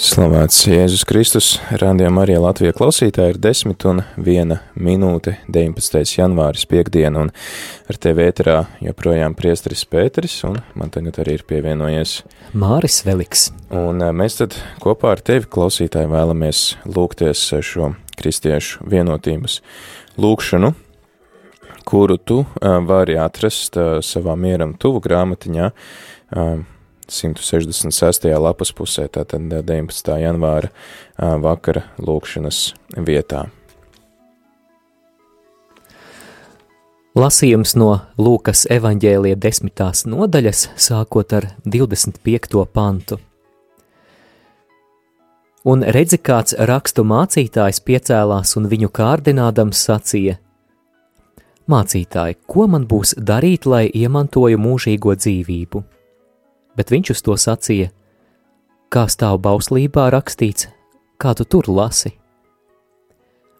Slavēts Jēzus Kristus, rādījumā arī Latvijas klausītāji ir 10 un 1 minūte 19. janvāris piekdiena, un ar tevi ēterā joprojām priestris Pēteris, un man tagad arī ir pievienojies Māris Veliks. Un mēs tad kopā ar tevi, klausītāji, vēlamies lūgties šo kristiešu vienotības lūgšanu, kuru tu vari atrast savā mieram tuvu grāmatiņā, 166. lapas pusē, tātad 19. janvāra vakara lūkšanas vietā. Lasījums no Lūkas evaņģēlija desmitās nodaļas, sākot ar 25. pantu. Un redzi, kāds rakstu mācītājs piecēlās un viņu kārdinādams sacīja: Mācītāji, ko man būs darīt, lai iemantoju mūžīgo dzīvību? Bet viņš uz to sacīja: Kā stāv bauslībā rakstīts, kā tu tur lasi?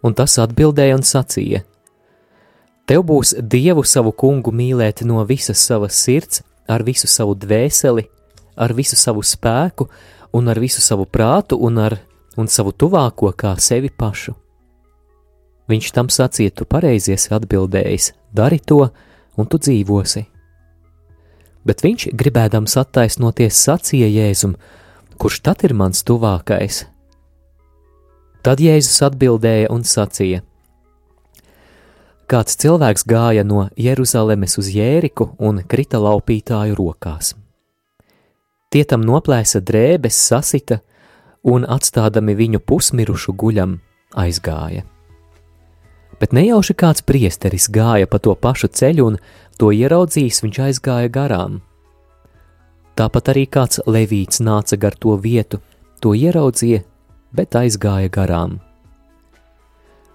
Un tas atbildēja un sacīja: Tev būs dievu savu kungu mīlēt no visas savas sirds, ar visu savu dvēseli, ar visu savu spēku un ar visu savu prātu un ar un savu tuvāko kā sevi pašu. Viņš tam sacīja, tu pareizi esi atbildējis, dari to, un tu dzīvosi bet viņš, gribēdams attaisnoties, sacīja Jēzum, kurš tad ir mans tuvākais? Tad Jēzus atbildēja un sacīja: Kāds cilvēks gāja no Jeruzalemes uz Jēriku un krita laupītāju rokās. Tie tam noplēsa drēbes, sasita un atstādami viņu pusmirušu guļam aizgāja. Bet nejauši kāds priesteris gāja pa to pašu ceļu un To ieraudzījis, viņš aizgāja garām. Tāpat arī kāds levīts nāca gar to vietu, to ieraudzīja, bet aizgāja garām.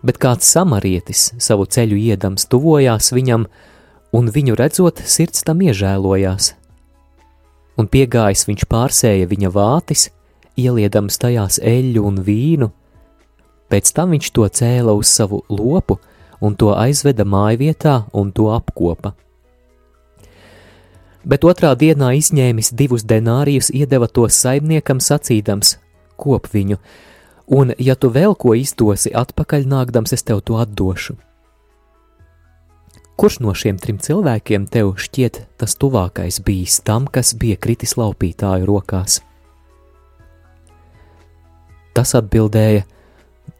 Bet kāds samarietis savu ceļu iedams tuvojās viņam, un viņu redzot, sirds tam iežēlojās. Un piegājis viņš pārsēja viņa vātis, ieliedams tajās eļļu un vīnu, pēc tam viņš to cēla uz savu lopu un to aizveda mājvietā un to apkopa bet otrā dienā izņēmis divus denārijus, iedeva tos saimniekam sacīdams: Kop viņu, un, ja tu vēl ko izdosi atpakaļ nākdams, es tev to atdošu. Kurš no šiem trim cilvēkiem tev šķiet tas tuvākais bijis tam, kas bija kritis laupītāju rokās? Tas atbildēja,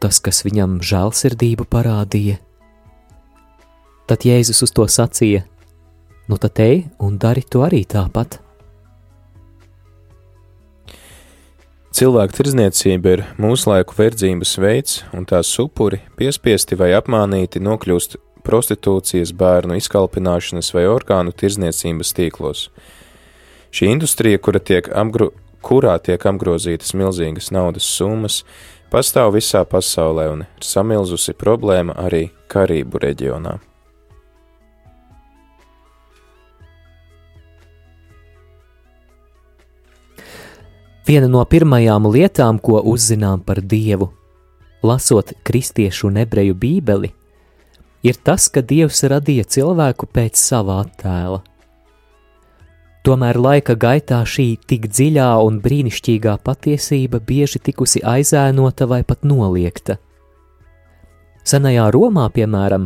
tas, kas viņam žēlsirdību parādīja. Tad Jēzus uz to sacīja: nu tad ej un dari to arī tāpat. Cilvēku tirzniecība ir mūsdienu verdzības veids, un tās upuri, piespiesti vai apmānīti, nokļūst prostitūcijas, bērnu izkalpināšanas vai orgānu tirzniecības tīklos. Šī industrija, kura tiek apgru, kurā tiek apgrozītas milzīgas naudas summas, pastāv visā pasaulē un ir samilzusi problēma arī Karību reģionā. Viena no pirmajām lietām, ko uzzinām par Dievu, lasot kristiešu un ebreju bībeli, ir tas, ka Dievs radīja cilvēku pēc sava attēla. Tomēr laika gaitā šī tik dziļā un brīnišķīgā patiesība bieži tikusi aizēnota vai pat noliegta. Senajā Romā, piemēram,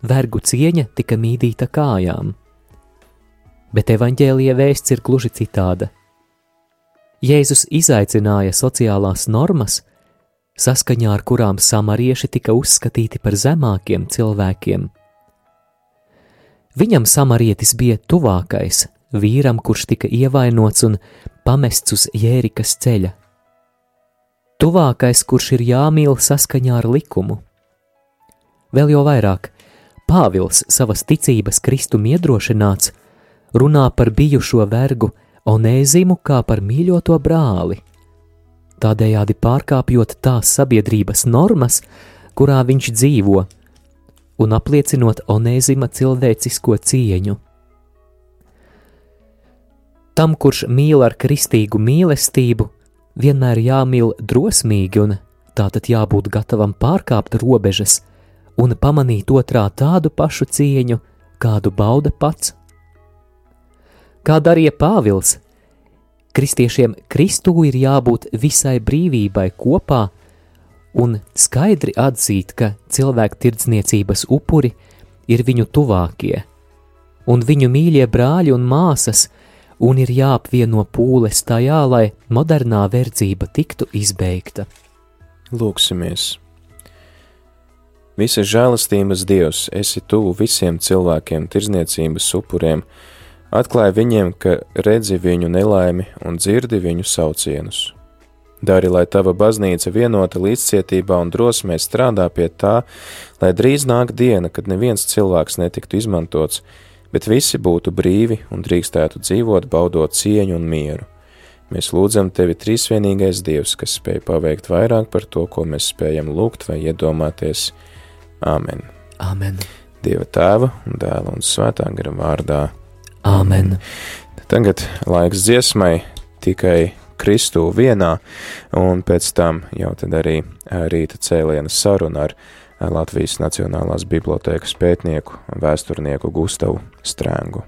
vergu cieņa tika mīdīta kājām, bet evaņģēlīja vēsts ir gluži citāda. Jēzus izaicināja sociālās normas, saskaņā ar kurām samarieši tika uzskatīti par zemākiem cilvēkiem. Viņam samarietis bija tuvākais vīram, kurš tika ievainots un pamests uz jērikas ceļa. Tuvākais, kurš ir jāmīl saskaņā ar likumu. Vēl jau vairāk, Pāvils savas ticības Kristum iedrošināts, runā par bijušo vergu, Onēzimu kā par mīļoto brāli, tādējādi pārkāpjot tās sabiedrības normas, kurā viņš dzīvo, un apliecinot Onēzima cilvēcisko cieņu. Tam, kurš mīl ar kristīgu mīlestību, vienmēr jāmīl drosmīgi un tātad jābūt gatavam pārkāpt robežas un pamanīt otrā tādu pašu cieņu, kādu bauda pats. Kā darīja Pāvils, Kristiešiem Kristū ir jābūt visai brīvībai kopā un skaidri atzīt, ka cilvēku tirdzniecības upuri ir viņu tuvākie, un viņu mīļie brāļi un māsas, un ir jāapvieno pūles tajā, lai modernā verdzība tiktu izbeigta. Lūksimies! Visas žēlastības Dievs, esi tuvu visiem cilvēkiem, tirzniecības upuriem, Atklāja viņiem, ka redzi viņu nelaimi un dzirdi viņu saucienus. Dari, lai tava baznīca vienota līdzcietībā un drosmē strādā pie tā, lai drīz nāk diena, kad neviens cilvēks netiktu izmantots, bet visi būtu brīvi un drīkstētu dzīvot, baudot cieņu un mieru. Mēs lūdzam tevi trīsvienīgais Dievs, kas spēj paveikt vairāk par to, ko mēs spējam lūgt vai iedomāties. Āmen! Amen! Dieva tēva un dēla un svētā gara vārdā. Āmen. Tagad laiks dziesmai tikai Kristū vienā, un pēc tam jau tad arī rīta cēliena saruna ar Latvijas Nacionālās bibliotēkas pētnieku, vēsturnieku Gustavu Strēngu.